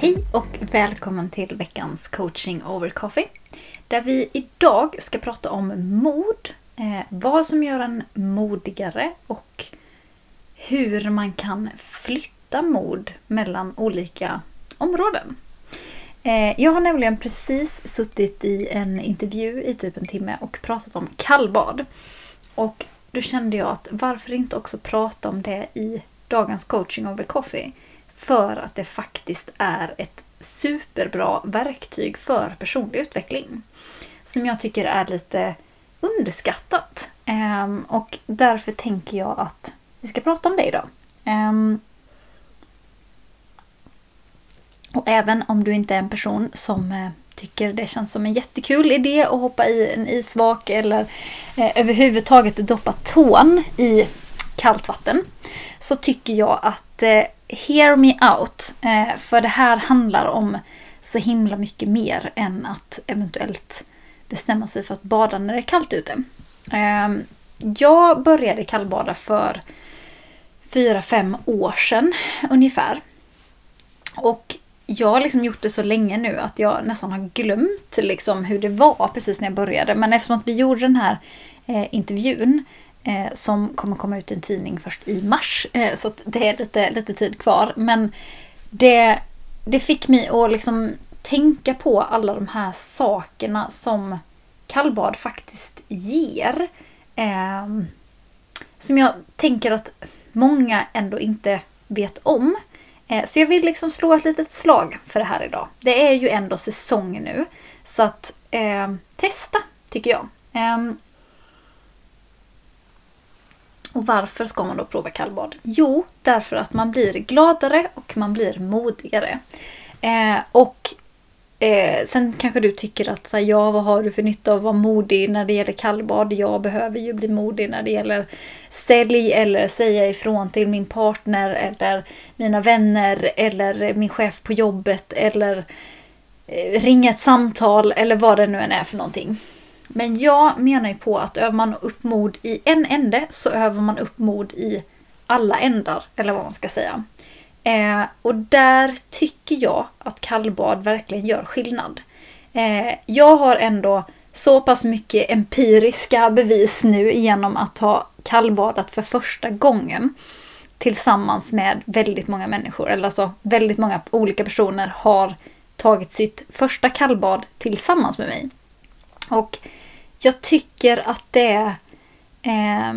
Hej och välkommen till veckans coaching over coffee. Där vi idag ska prata om mod, eh, vad som gör en modigare och hur man kan flytta mod mellan olika områden. Eh, jag har nämligen precis suttit i en intervju i typ en timme och pratat om kallbad. Och då kände jag att varför inte också prata om det i dagens coaching over coffee? För att det faktiskt är ett superbra verktyg för personlig utveckling. Som jag tycker är lite underskattat. Ehm, och därför tänker jag att vi ska prata om det idag. Ehm, och även om du inte är en person som eh, tycker det känns som en jättekul idé att hoppa i en isvak eller eh, överhuvudtaget doppa tån i kallt vatten. Så tycker jag att eh, hear me out. Eh, för det här handlar om så himla mycket mer än att eventuellt bestämma sig för att bada när det är kallt ute. Ehm, jag började kallbada för 4-5 år sedan ungefär. Och jag har liksom gjort det så länge nu att jag nästan har glömt liksom hur det var precis när jag började. Men eftersom att vi gjorde den här eh, intervjun eh, som kommer komma ut i en tidning först i mars. Eh, så det är lite, lite tid kvar. Men det, det fick mig att liksom tänka på alla de här sakerna som kallbad faktiskt ger. Eh, som jag tänker att många ändå inte vet om. Eh, så jag vill liksom slå ett litet slag för det här idag. Det är ju ändå säsong nu. Så att eh, testa, tycker jag. Eh, och varför ska man då prova kallbad? Jo, därför att man blir gladare och man blir modigare. Eh, och Eh, sen kanske du tycker att så här, ja, vad har du för nytta av att vara modig när det gäller kallbad? Jag behöver ju bli modig när det gäller sälj eller säga ifrån till min partner eller mina vänner eller min chef på jobbet eller eh, ringa ett samtal eller vad det nu än är för någonting. Men jag menar ju på att övar man upp mod i en ände så övar man upp mod i alla ändar, eller vad man ska säga. Eh, och där tycker jag att kallbad verkligen gör skillnad. Eh, jag har ändå så pass mycket empiriska bevis nu genom att ha kallbadat för första gången tillsammans med väldigt många människor. Eller alltså väldigt många olika personer har tagit sitt första kallbad tillsammans med mig. Och jag tycker att det är, eh,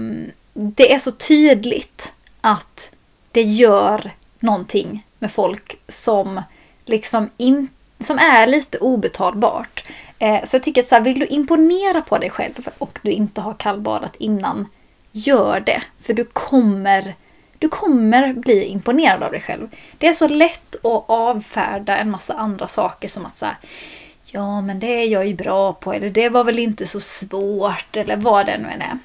det är så tydligt att det gör någonting med folk som liksom in, som är lite obetalbart. Eh, så jag tycker att så här, vill du imponera på dig själv och du inte har kallbadat innan, gör det. För du kommer, du kommer bli imponerad av dig själv. Det är så lätt att avfärda en massa andra saker som att så ja men det är jag ju bra på eller det var väl inte så svårt eller vad det nu än är.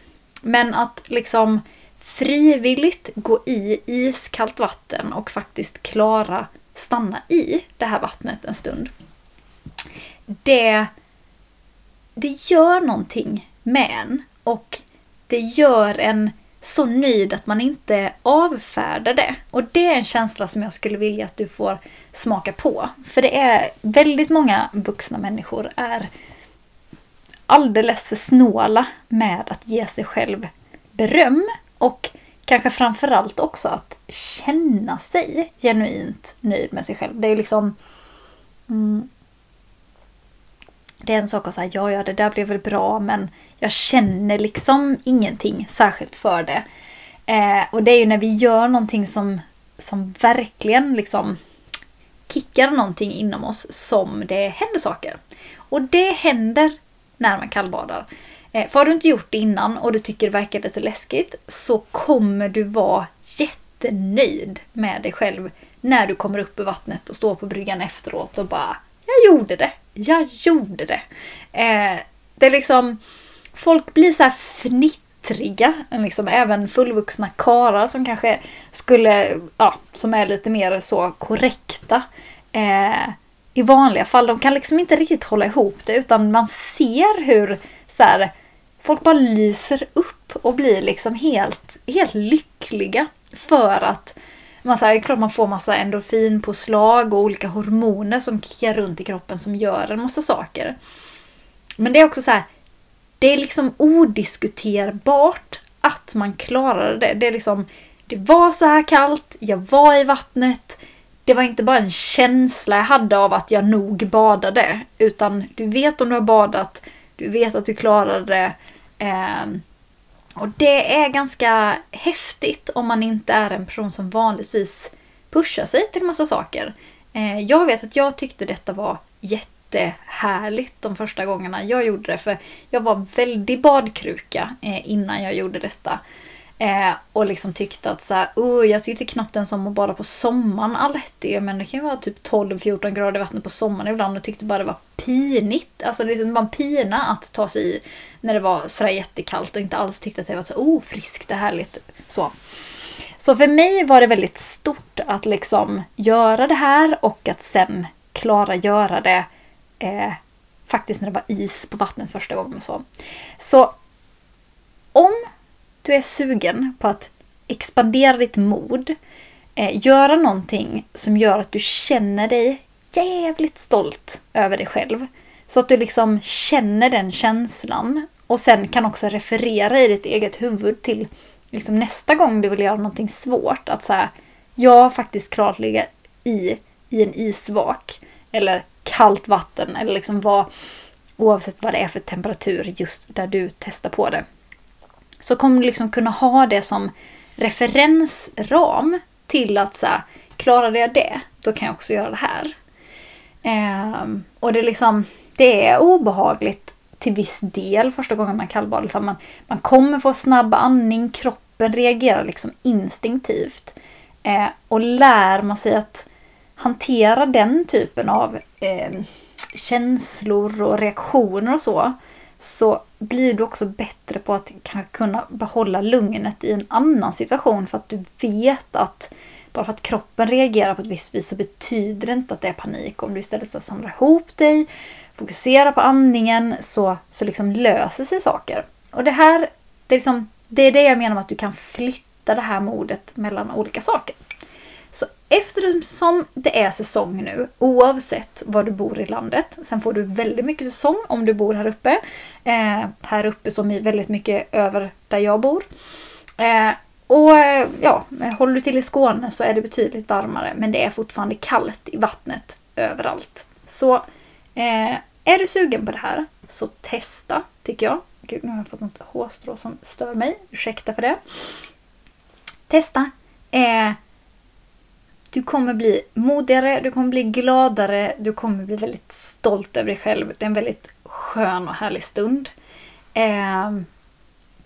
Men att liksom frivilligt gå i iskallt vatten och faktiskt klara stanna i det här vattnet en stund. Det, det gör någonting med en och det gör en så nöjd att man inte avfärdar det. Och det är en känsla som jag skulle vilja att du får smaka på. För det är väldigt många vuxna människor är alldeles för snåla med att ge sig själv beröm och kanske framförallt också att känna sig genuint nöjd med sig själv. Det är liksom... Mm, det är en sak att säga ja, ja, det där blev väl bra, men jag känner liksom ingenting särskilt för det. Eh, och det är ju när vi gör någonting som, som verkligen liksom kickar någonting inom oss som det händer saker. Och det händer när man kallbadar. Eh, för har du inte gjort det innan och du tycker det verkar lite läskigt så kommer du vara jättenöjd med dig själv när du kommer upp i vattnet och står på bryggan efteråt och bara jag gjorde det. Jag gjorde det. Eh, det är liksom, folk blir så här fnittriga, liksom även fullvuxna karar som kanske skulle, ja, som är lite mer så korrekta. Eh, I vanliga fall, de kan liksom inte riktigt hålla ihop det utan man ser hur så här, folk bara lyser upp och blir liksom helt, helt lyckliga för att man, så här, klart man får massa endorfinpåslag och olika hormoner som kickar runt i kroppen som gör en massa saker. Men det är också så här, det är liksom odiskuterbart att man klarade det. Det är liksom, det var så här kallt, jag var i vattnet. Det var inte bara en känsla jag hade av att jag nog badade. Utan du vet om du har badat, du vet att du klarade det. Eh, och det är ganska häftigt om man inte är en person som vanligtvis pushar sig till massa saker. Eh, jag vet att jag tyckte detta var jättehärligt de första gångerna jag gjorde det. För jag var väldigt badkruka eh, innan jag gjorde detta. Eh, och liksom tyckte att så här, oh, jag tyckte knappt ens om att bada på sommaren alltid. Men det kan ju vara typ 12-14 grader i vattnet på sommaren ibland och tyckte bara det var pinigt. Alltså det var en pina att ta sig i när det var sådär jättekallt och inte alls tyckte att det var så oh, friskt och härligt. Så. så för mig var det väldigt stort att liksom göra det här och att sen klara göra det eh, faktiskt när det var is på vattnet första gången. Så, så om du är sugen på att expandera ditt mod, eh, göra någonting som gör att du känner dig jävligt stolt över dig själv. Så att du liksom känner den känslan och sen kan också referera i ditt eget huvud till liksom nästa gång du vill göra någonting svårt. Att säga, jag har faktiskt klarat ligga i, i en isvak. Eller kallt vatten. Eller liksom vad, oavsett vad det är för temperatur just där du testar på det. Så kommer du liksom kunna ha det som referensram till att så här, klarade jag det, då kan jag också göra det här. Ehm, och det är liksom, det är obehagligt till viss del första gången man kallbadar. Liksom man, man kommer få snabb andning, kroppen reagerar liksom instinktivt. Ehm, och lär man sig att hantera den typen av eh, känslor och reaktioner och så, så blir du också bättre på att kunna behålla lugnet i en annan situation för att du vet att bara för att kroppen reagerar på ett visst vis så betyder det inte att det är panik. Om du istället ska samla ihop dig, fokusera på andningen så, så liksom löser sig saker. Och det här, det är, liksom, det är det jag menar med att du kan flytta det här modet mellan olika saker. Eftersom det är säsong nu, oavsett var du bor i landet, sen får du väldigt mycket säsong om du bor här uppe. Eh, här uppe som är väldigt mycket över där jag bor. Eh, och eh, ja, håller du till i Skåne så är det betydligt varmare men det är fortfarande kallt i vattnet överallt. Så eh, är du sugen på det här så testa tycker jag. Gud, nu har jag fått något hårstrå som stör mig. Ursäkta för det. Testa. Eh, du kommer bli modigare, du kommer bli gladare, du kommer bli väldigt stolt över dig själv. Det är en väldigt skön och härlig stund. Eh,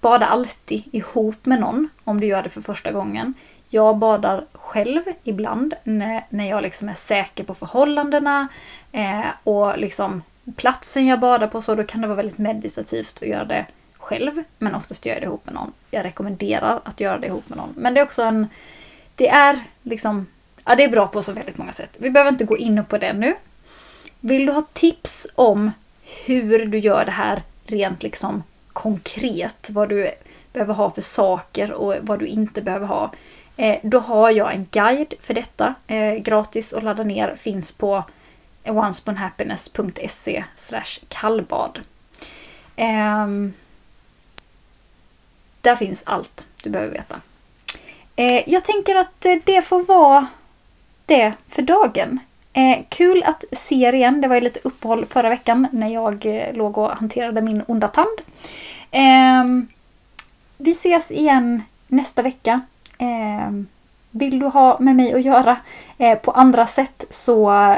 bada alltid ihop med någon om du gör det för första gången. Jag badar själv ibland när, när jag liksom är säker på förhållandena eh, och liksom platsen jag badar på så då kan det vara väldigt meditativt att göra det själv. Men oftast gör jag det ihop med någon. Jag rekommenderar att göra det ihop med någon. Men det är också en... Det är liksom Ja, det är bra på så väldigt många sätt. Vi behöver inte gå in på det nu. Vill du ha tips om hur du gör det här rent liksom konkret, vad du behöver ha för saker och vad du inte behöver ha. Eh, då har jag en guide för detta. Eh, gratis att ladda ner. Finns på onespoonhappiness.se kallbad. Ehm, där finns allt du behöver veta. Eh, jag tänker att det får vara det för dagen. Eh, kul att se er igen. Det var ju lite uppehåll förra veckan när jag eh, låg och hanterade min onda tand. Eh, vi ses igen nästa vecka. Eh, vill du ha med mig att göra eh, på andra sätt så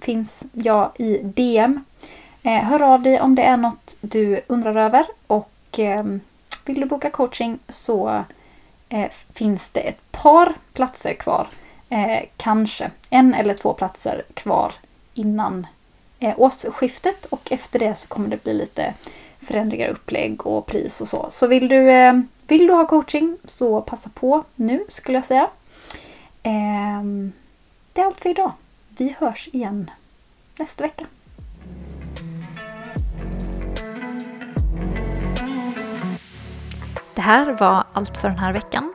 finns jag i DM. Eh, hör av dig om det är något du undrar över och ehm, vill du boka coaching så eh, finns det ett par platser kvar Eh, kanske en eller två platser kvar innan eh, årsskiftet och efter det så kommer det bli lite förändringar, upplägg och pris och så. Så vill du, eh, vill du ha coaching så passa på nu skulle jag säga. Eh, det är allt för idag. Vi hörs igen nästa vecka. Det här var allt för den här veckan.